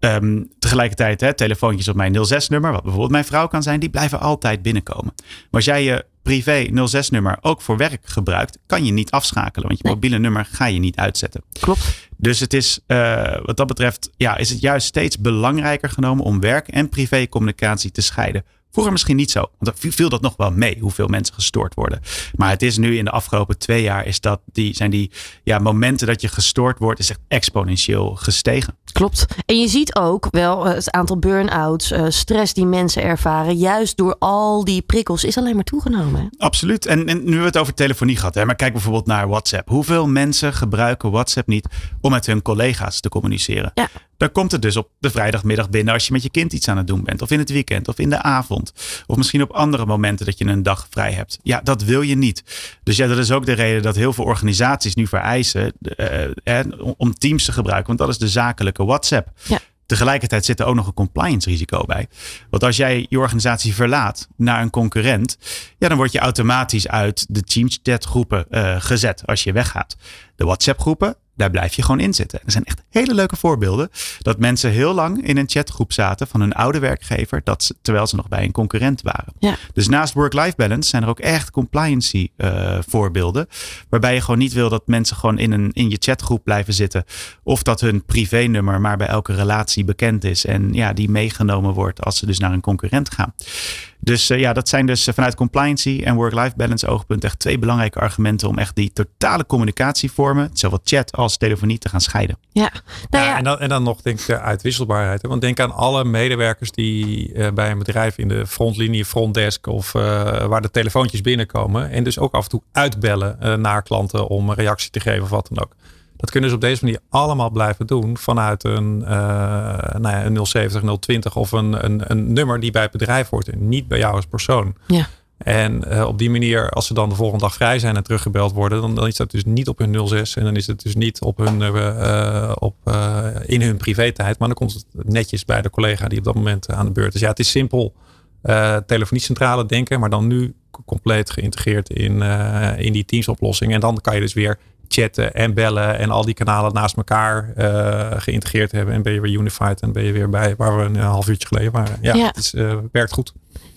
Ehm, tegelijkertijd, hè, telefoontjes op mijn 06-nummer, wat bijvoorbeeld mijn vrouw kan zijn, die blijven altijd binnenkomen. Maar als jij je privé 06-nummer ook voor werk gebruikt, kan je niet afschakelen. Want je
Nee.
mobiele nummer ga je niet uitzetten.
Klopt.
Dus het is, eh, wat dat betreft, ja, is het juist steeds belangrijker genomen om werk en privécommunicatie te scheiden. Vroeger misschien niet zo, want dan viel dat nog wel mee, hoeveel mensen gestoord worden. Maar het is nu in de afgelopen twee jaar, is dat die, zijn die ja, momenten dat je gestoord wordt, is echt exponentieel gestegen.
Klopt. En je ziet ook wel eh, het aantal burn-outs, eh, stress die mensen ervaren, juist door al die prikkels, is alleen maar toegenomen. Hè?
Absoluut. En, en nu hebben we het over telefonie gehad. Hè? Maar kijk bijvoorbeeld naar WhatsApp. Hoeveel mensen gebruiken WhatsApp niet om met hun collega's te communiceren?
Ja.
Dan komt het dus op de vrijdagmiddag binnen als je met je kind iets aan het doen bent. Of in het weekend of in de avond. Of misschien op andere momenten dat je een dag vrij hebt. Ja, dat wil je niet. Dus ja, dat is ook de reden dat heel veel organisaties nu vereisen eh, eh, om Teams te gebruiken. Want dat is de zakelijke WhatsApp.
Ja.
Tegelijkertijd zit er ook nog een compliance risico bij. Want als jij je organisatie verlaat naar een concurrent, ja, dan word je automatisch uit de Teams groepen eh, gezet als je weggaat. De WhatsApp groepen, daar blijf je gewoon in zitten. Er zijn echt hele leuke voorbeelden dat mensen heel lang in een chatgroep zaten van hun oude werkgever, dat ze, terwijl ze nog bij een concurrent waren.
Ja.
Dus naast work-life balance zijn er ook echt compliancy eh, voorbeelden. Waarbij je gewoon niet wil dat mensen gewoon in, een, in je chatgroep blijven zitten. Of dat hun privénummer maar bij elke relatie bekend is. En ja, die meegenomen wordt als ze dus naar een concurrent gaan. Dus eh, ja, dat zijn dus eh, vanuit compliancy en work-life balance oogpunt echt twee belangrijke argumenten om echt die totale communicatievormen, zowel chat als telefonie, te gaan scheiden.
Ja. Nou
Ja,
ja,
en, dan, en dan nog denk ik de uitwisselbaarheid. Hè? Want denk aan alle medewerkers die eh, bij een bedrijf in de frontlinie, frontdesk of eh, waar de telefoontjes binnenkomen. En dus ook af en toe uitbellen eh, naar klanten om een reactie te geven of wat dan ook. Dat kunnen ze op deze manier allemaal blijven doen vanuit een, eh nou ja, een 070, 020 of een, een, een nummer die bij het bedrijf hoort en niet bij jou als persoon.
Ja.
En eh, op die manier, als ze dan de volgende dag vrij zijn en teruggebeld worden, dan, dan is dat dus niet op hun 06 en dan is het dus niet op hun, eh, op, in hun privé-tijd, maar dan komt het netjes bij de collega die op dat moment aan de beurt is. Ja, het is simpel telefoniecentrale denken, maar dan nu compleet geïntegreerd in, in die Teams-oplossing. En dan kan je dus weer chatten en bellen en al die kanalen naast elkaar eh, geïntegreerd hebben. En ben je weer unified en ben je weer bij waar we een half uurtje geleden waren. Ja,
Ja.
het is, eh, werkt goed.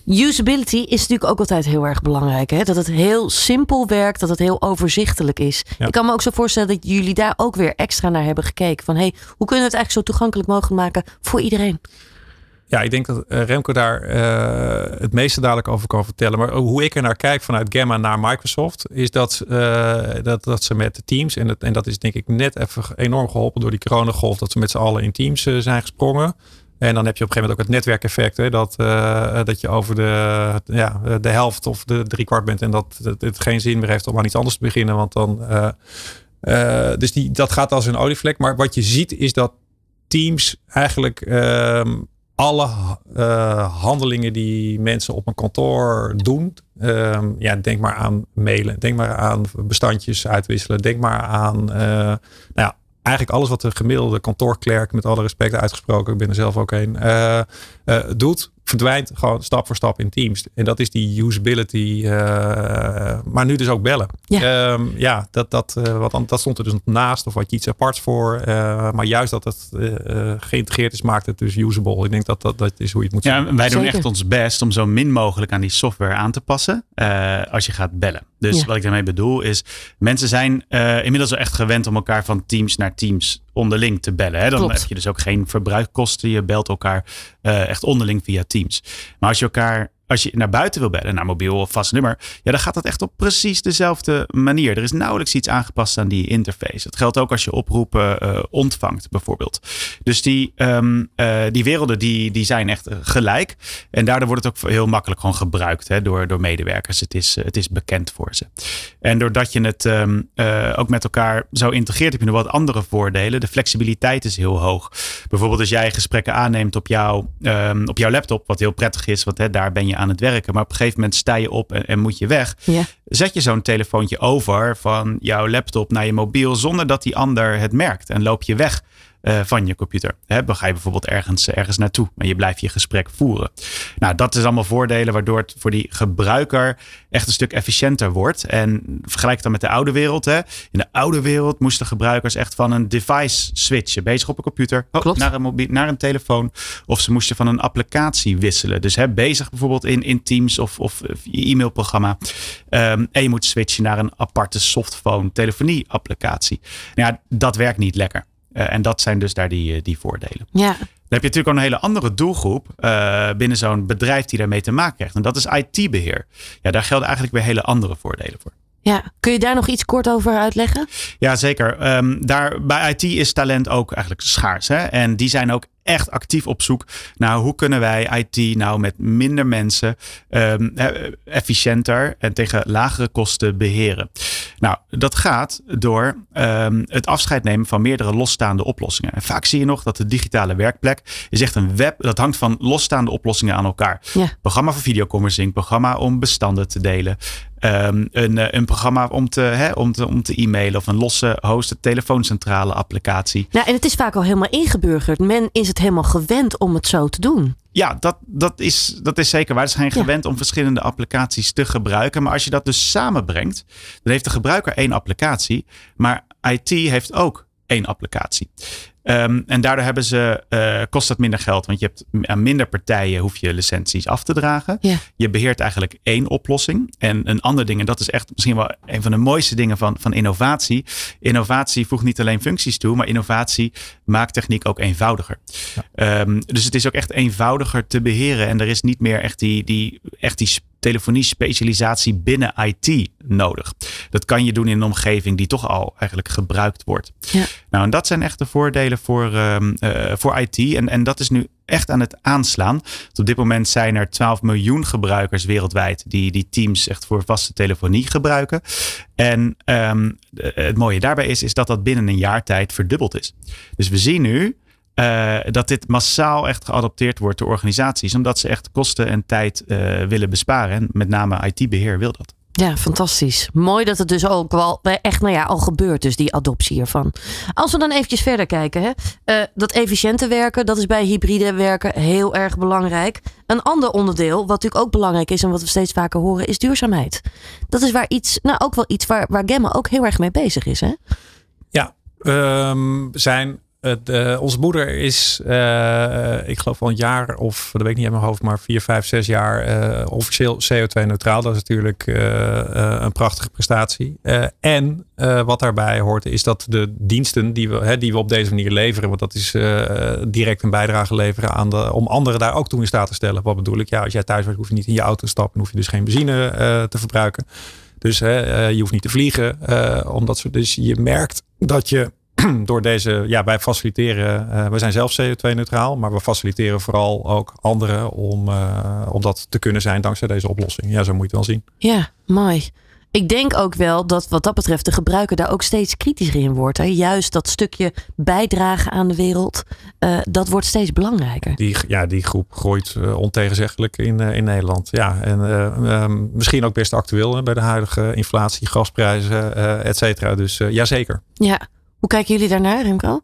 usability is natuurlijk ook altijd heel erg belangrijk. Hè? Dat het heel simpel werkt, dat het heel overzichtelijk is.
Ja.
Ik kan me ook zo voorstellen dat jullie daar ook weer extra naar hebben gekeken. Van hey, hoe kunnen we het eigenlijk zo toegankelijk mogelijk maken voor iedereen?
Ja, ik denk dat eh, Remco daar eh, het meeste dadelijk over kan vertellen. Maar hoe ik er naar kijk vanuit Gamma naar Microsoft, is dat, eh, dat, dat ze met de teams, en dat, en dat is denk ik net even enorm geholpen door die coronagolf, dat ze met z'n allen in teams zijn gesprongen. En dan heb je op een gegeven moment ook het netwerkeffect, hè, dat, dat je over de, ja, de helft of de driekwart bent en dat het, geen zin meer heeft om aan iets anders te beginnen. Want dan, dus die, dat gaat als een olievlek. Maar wat je ziet is dat teams eigenlijk ehm, alle eh, handelingen die mensen op een kantoor doen. ehm, ja, denk maar aan mailen. Denk maar aan bestandjes uitwisselen. Denk maar aan eh, nou ja, eigenlijk alles wat de gemiddelde kantoorklerk, met alle respect uitgesproken, ik ben er zelf ook een, eh, doet, verdwijnt gewoon stap voor stap in Teams. En dat is die usability, eh, maar nu dus ook bellen.
Ja.
Ehm, ja dat, dat, eh, wat, dan- dat stond er dus naast of wat je iets aparts voor. eh, maar juist dat het geïntegreerd is, maakt het dus usable. Ik denk dat dat, dat is hoe je het moet
Ja,
zien.
wij doen
Zeker.
echt ons best om zo min mogelijk aan die software aan te passen eh, als je gaat bellen. Dus
Ja.
wat ik daarmee bedoel is, mensen zijn eh, inmiddels wel echt gewend om elkaar van teams naar teams onderling te bellen. Hè? Dan
Klopt.
heb je dus ook geen verbruikkosten. Je belt elkaar eh, echt onderling via Teams. Maar als je elkaar als je naar buiten wil bellen, naar mobiel of vast nummer, ja, dan gaat dat echt op precies dezelfde manier. Er is nauwelijks iets aangepast aan die interface. Dat geldt ook als je oproepen eh, ontvangt, bijvoorbeeld. Dus die, ehm, eh, die werelden die, die zijn echt gelijk. En daardoor wordt het ook heel makkelijk gewoon gebruikt hè, door, door medewerkers. Het is, het is bekend voor ze. En doordat je het ehm, eh, ook met elkaar zo integreert, heb je nog wat andere voordelen. De flexibiliteit is heel hoog. Bijvoorbeeld als jij gesprekken aanneemt op, jouw ehm, op jouw laptop, wat heel prettig is, want hè, daar ben je aan het werken. Maar op een gegeven moment sta je op en, en moet je weg.
Ja.
Zet je zo'n telefoontje over van jouw laptop naar je mobiel zonder dat die ander het merkt. En loop je weg eh, van je computer. Hè, dan ga je bijvoorbeeld ergens, ergens naartoe en je blijft je gesprek voeren. Nou, dat is allemaal voordelen waardoor het voor die gebruiker echt een stuk efficiënter wordt. En vergelijk dan met de oude wereld. Hè. In de oude wereld moesten gebruikers echt van een device switchen. Bezig op een computer oh, naar, een mobiel, naar een telefoon. Of ze moesten van een applicatie wisselen. Dus hè, bezig bijvoorbeeld in, in Teams of, of je e-mailprogramma. Um, en je moet switchen naar een aparte softphone telefonie applicatie. Nou ja, dat werkt niet lekker. Uh, en dat zijn dus daar die, die voordelen.
Ja.
Dan heb je natuurlijk ook een hele andere doelgroep uh, binnen zo'n bedrijf die daarmee te maken krijgt. En dat is IT-beheer. Ja, daar gelden eigenlijk weer hele andere voordelen voor.
Ja, kun je daar nog iets kort over uitleggen?
Ja, zeker. Um, daar, bij IT is talent ook eigenlijk schaars. Hè? En die zijn ook echt actief op zoek naar hoe kunnen wij IT nou met minder mensen um, efficiënter en tegen lagere kosten beheren. Nou, dat gaat door um, het afscheid nemen van meerdere losstaande oplossingen. En vaak zie je nog dat de digitale werkplek is echt een web, dat hangt van losstaande oplossingen aan elkaar.
Ja.
Programma voor videoconferencing, programma om bestanden te delen, Um, een, eh, een programma om te, hè, om, te, om te e-mailen of een losse hosted telefooncentrale applicatie.
Nou, en het is vaak al helemaal ingeburgerd. Men is het helemaal gewend om het zo te doen.
Ja, dat, dat, is, dat is zeker waar. Ze zijn gewend ja. om verschillende applicaties te gebruiken. Maar als je dat dus samenbrengt, dan heeft de gebruiker één applicatie. Maar IT heeft ook één applicatie. Um, en daardoor hebben ze, uh, kost dat minder geld. Want je hebt aan minder partijen hoef je licenties af te dragen.
Ja.
Je beheert eigenlijk één oplossing. En een ander ding, en dat is echt misschien wel een van de mooiste dingen van, van innovatie. Innovatie voegt niet alleen functies toe, maar innovatie maakt techniek ook eenvoudiger. Ja. Um, dus het is ook echt eenvoudiger te beheren. En er is niet meer echt die, die, echt die telefonie specialisatie binnen IT nodig. Dat kan je doen in een omgeving die toch al eigenlijk gebruikt wordt.
Ja.
Nou, en dat zijn echt de voordelen voor, um, uh, voor IT. En, en dat is nu echt aan het aanslaan. Op dit moment zijn er 12 miljoen gebruikers wereldwijd die die Teams echt voor vaste telefonie gebruiken. En um, het mooie daarbij is, is dat dat binnen een jaar tijd verdubbeld is. Dus we zien nu uh, dat dit massaal echt geadopteerd wordt door organisaties. Omdat ze echt kosten en tijd uh, willen besparen. En met name IT-beheer wil dat.
Ja, fantastisch. Mooi dat het dus ook wel echt nou ja, al gebeurt, dus die adoptie hiervan. Als we dan eventjes verder kijken, hè? Uh, dat efficiënte werken, dat is bij hybride werken heel erg belangrijk. Een ander onderdeel, wat natuurlijk ook belangrijk is en wat we steeds vaker horen, is duurzaamheid. Dat is waar iets, nou ook wel iets waar, waar Gemma ook heel erg mee bezig is, hè?
Ja, um, zijn uh, onze moeder is, uh, ik geloof al een jaar of, dat weet ik niet in mijn hoofd, maar vier, vijf, zes jaar uh, officieel CO2-neutraal. Dat is natuurlijk een prachtige prestatie. en wat daarbij hoort, is dat de diensten die we, hè, die we op deze manier leveren, want dat is direct een bijdrage leveren aan de, om anderen daar ook toe in staat te stellen. Wat bedoel ik? Ja, als jij thuis werkt, hoef je niet in je auto te stappen, hoef je dus geen benzine te verbruiken. Dus je hoeft niet te vliegen, omdat dus je merkt dat je door deze, ja, wij faciliteren, uh, we zijn zelf CO2-neutraal, maar we faciliteren vooral ook anderen om, uh, om dat te kunnen zijn dankzij deze oplossing. Ja, zo moet je het wel zien.
Ja, mooi. Ik denk ook wel dat wat dat betreft de gebruiker daar ook steeds kritischer in wordt. Hè? Juist dat stukje bijdragen aan de wereld, uh, dat wordt steeds belangrijker.
Die, ja, die groep groeit uh, ontegenzeggelijk in, uh, in Nederland. Ja, en um, misschien ook best actueel hè, bij de huidige inflatie, gasprijzen, et cetera. Dus ja, zeker.
Ja, hoe kijken jullie daarnaar, Remco?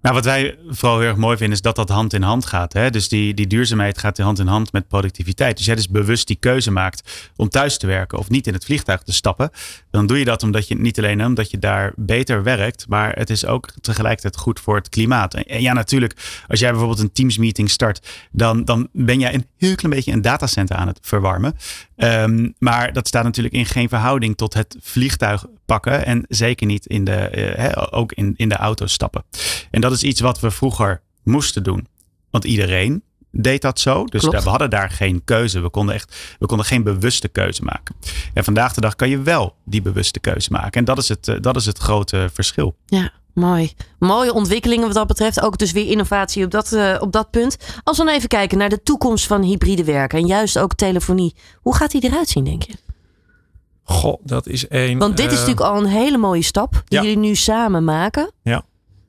Nou, wat wij vooral heel erg mooi vinden is dat dat hand in hand gaat. Hè? Dus die, die duurzaamheid gaat hand in hand met productiviteit. Dus jij dus bewust die keuze maakt om thuis te werken of niet in het vliegtuig te stappen. Dan doe je dat omdat je niet alleen omdat je daar beter werkt, maar het is ook tegelijkertijd goed voor het klimaat. En, en ja, natuurlijk, als jij bijvoorbeeld een Teams meeting start, dan, dan ben jij een heel klein beetje een datacenter aan het verwarmen. Um, maar dat staat natuurlijk in geen verhouding tot het vliegtuig pakken en zeker niet in de, uh, he, ook in, in de auto stappen. En dat is iets wat we vroeger moesten doen. Want iedereen deed dat zo. Dus daar, we hadden daar geen keuze. We konden, echt, we konden geen bewuste keuze maken. En vandaag de dag kan je wel die bewuste keuze maken. En dat is het, dat is het grote verschil.
Ja, Mooi. Mooie ontwikkelingen wat dat betreft. Ook dus weer innovatie op dat, uh, op dat punt. Als we dan even kijken naar de toekomst van hybride werken. En juist ook telefonie. Hoe gaat die eruit zien, denk je?
Goh, dat is één.
Want dit uh, is natuurlijk al een hele mooie stap. Die
ja.
jullie nu samen maken.
Ja.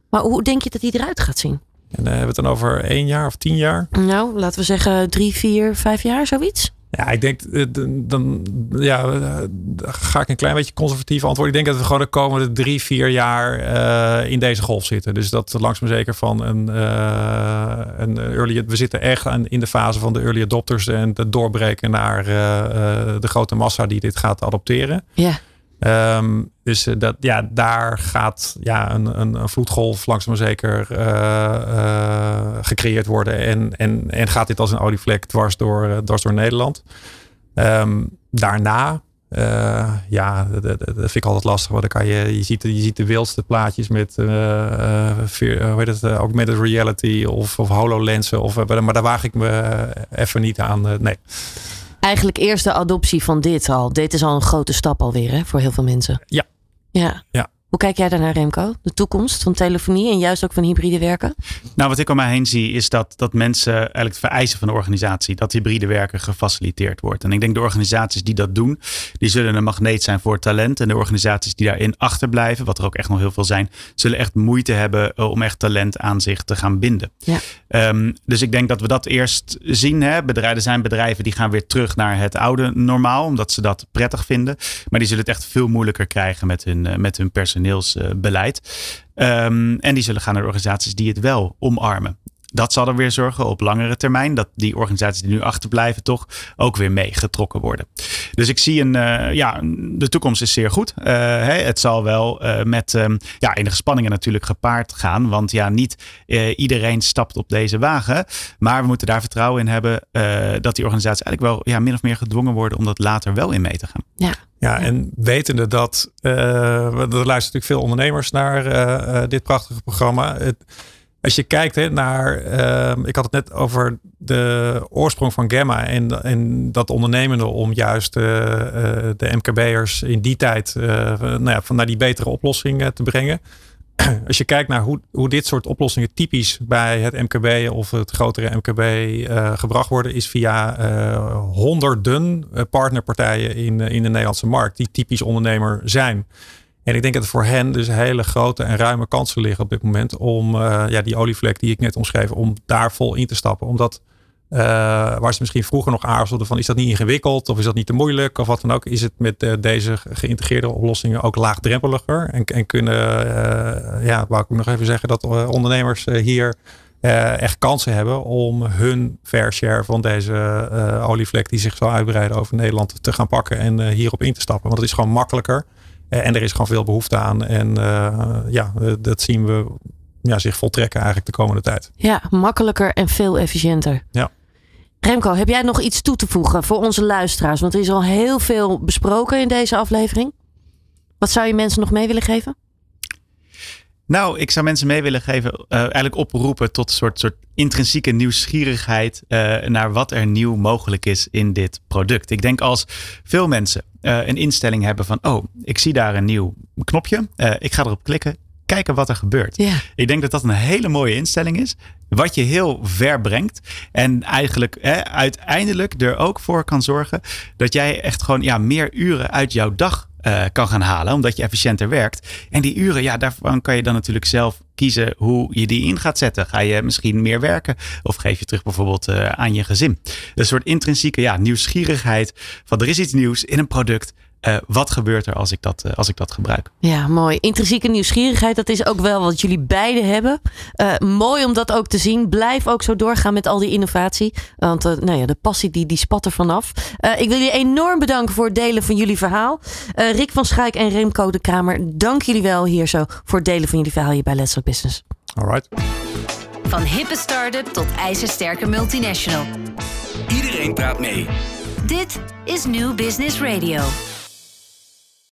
Maar hoe denk je dat die eruit gaat zien?
En uh, hebben we het dan over één jaar of tien jaar?
Nou, laten we zeggen drie, vier, vijf jaar, zoiets.
Ja, ik denk, eh, dan ja, eh, ga ik een klein beetje conservatief antwoorden. Ik denk dat we gewoon de komende drie, vier jaar uh, in deze golf zitten. Dus dat langzaam zeker van een, uh, een early... We zitten echt aan, in de fase van de early adopters en het doorbreken naar de grote massa die dit gaat adopteren.
Ja.
Um, dus dat, ja, daar gaat ja, een, een, een vloedgolf langzaam maar zeker uh, uh, gecreëerd worden. En, en, en gaat dit als een olievlek dwars door, dwars door Nederland. Um, daarna, ja, dat, vind ik altijd lastig. Want dan kan je, je, ziet, je ziet de wildste plaatjes met hoe heet het, augmented reality of, of HoloLensen. Of, maar daar waag ik me even niet aan. nee
eigenlijk eerst de adoptie van dit al. Dit is al een grote stap alweer hè, voor heel veel mensen.
Ja.
Ja.
ja.
Hoe kijk jij daarnaar, Remco? De toekomst van telefonie en juist ook van hybride werken?
Nou, wat ik om mij heen zie, is dat, dat mensen eigenlijk het vereisen van de organisatie dat hybride werken gefaciliteerd wordt. En ik denk de organisaties die dat doen, die zullen een magneet zijn voor talent. En de organisaties die daarin achterblijven, wat er ook echt nog heel veel zijn, zullen echt moeite hebben eh, om echt talent aan zich te gaan binden.
Ja.
Um, dus ik denk dat we dat eerst zien. Hè. Bedrijven, er zijn bedrijven die gaan weer terug naar het oude normaal, omdat ze dat prettig vinden. Maar die zullen het echt veel moeilijker krijgen met hun, uh, met hun personeel personeelsbeleid. Um, en die zullen gaan naar organisaties die het wel omarmen. Dat zal er weer zorgen op langere termijn dat die organisaties die nu achterblijven toch ook weer meegetrokken worden. Dus ik zie een, uh, ja, de toekomst is zeer goed. Uh, hè, het zal wel uh, met um, ja, enige spanningen natuurlijk gepaard gaan. Want ja, niet iedereen stapt op deze wagen. Maar we moeten daar vertrouwen in hebben dat die organisaties eigenlijk wel ja, min of meer gedwongen worden om dat later wel in mee te gaan.
Ja.
Ja, en wetende dat, uh, er luisteren natuurlijk veel ondernemers naar uh, dit prachtige programma. Het, als je kijkt hè, naar, uh, ik had het net over de oorsprong van Gamma en, en dat ondernemende om juist de MKB'ers in die tijd nou ja, van naar die betere oplossing te brengen. als je kijkt naar hoe, hoe dit soort oplossingen typisch bij het MKB of het grotere MKB gebracht worden, is via honderden partnerpartijen in, in de Nederlandse markt die typisch ondernemer zijn. En ik denk dat voor hen dus hele grote en ruime kansen liggen op dit moment om uh, ja, die olievlek die ik net omschreef, om daar vol in te stappen. Omdat uh, waar ze misschien vroeger nog aarzelden van is dat niet ingewikkeld of is dat niet te moeilijk of wat dan ook, is het met uh, deze geïntegreerde oplossingen ook laagdrempeliger. En, en kunnen, ja, wou ik nog even zeggen, dat ondernemers hier echt kansen hebben om hun fair share van deze olievlek die zich zal uitbreiden over Nederland te gaan pakken en hierop in te stappen. Want het is gewoon makkelijker en er is gewoon veel behoefte aan. En ja, dat zien we ja, zich voltrekken eigenlijk de komende tijd.
Ja, makkelijker en veel efficiënter.
Ja.
Remco, heb jij nog iets toe te voegen voor onze luisteraars? Want er is al heel veel besproken in deze aflevering. Wat zou je mensen nog mee willen geven?
Nou, ik zou mensen mee willen geven, uh, eigenlijk oproepen tot een soort, soort intrinsieke nieuwsgierigheid uh, naar wat er nieuw mogelijk is in dit product. Ik denk als veel mensen uh, een instelling hebben van, oh, ik zie daar een nieuw knopje, ik ga erop klikken, kijken wat er gebeurt. Ik denk dat dat een hele mooie instelling is. Wat je heel ver brengt. En eigenlijk hè, uiteindelijk er ook voor kan zorgen dat jij echt gewoon ja, meer uren uit jouw dag uh, kan gaan halen. Omdat je efficiënter werkt. En die uren, ja, daarvan kan je dan natuurlijk zelf kiezen hoe je die in gaat zetten. Ga je misschien meer werken? Of geef je terug bijvoorbeeld uh, aan je gezin? Een soort intrinsieke ja, nieuwsgierigheid. Van er is iets nieuws in een product. Uh, wat gebeurt er als ik, dat, uh, als ik dat gebruik?
Ja, mooi. Intrinsieke nieuwsgierigheid, dat is ook wel wat jullie beiden hebben. Uh, mooi om dat ook te zien. Blijf ook zo doorgaan met al die innovatie. Want nou ja, de passie die, die spat er vanaf. ik wil jullie enorm bedanken voor het delen van jullie verhaal. Rick van Schaik en Remco de Kramer, dank jullie wel hier zo voor het delen van jullie verhaal hier bij Let's Talk Business.
All right.
Van hippe start-up tot ijzersterke multinational.
Iedereen praat mee.
Dit is New Business Radio.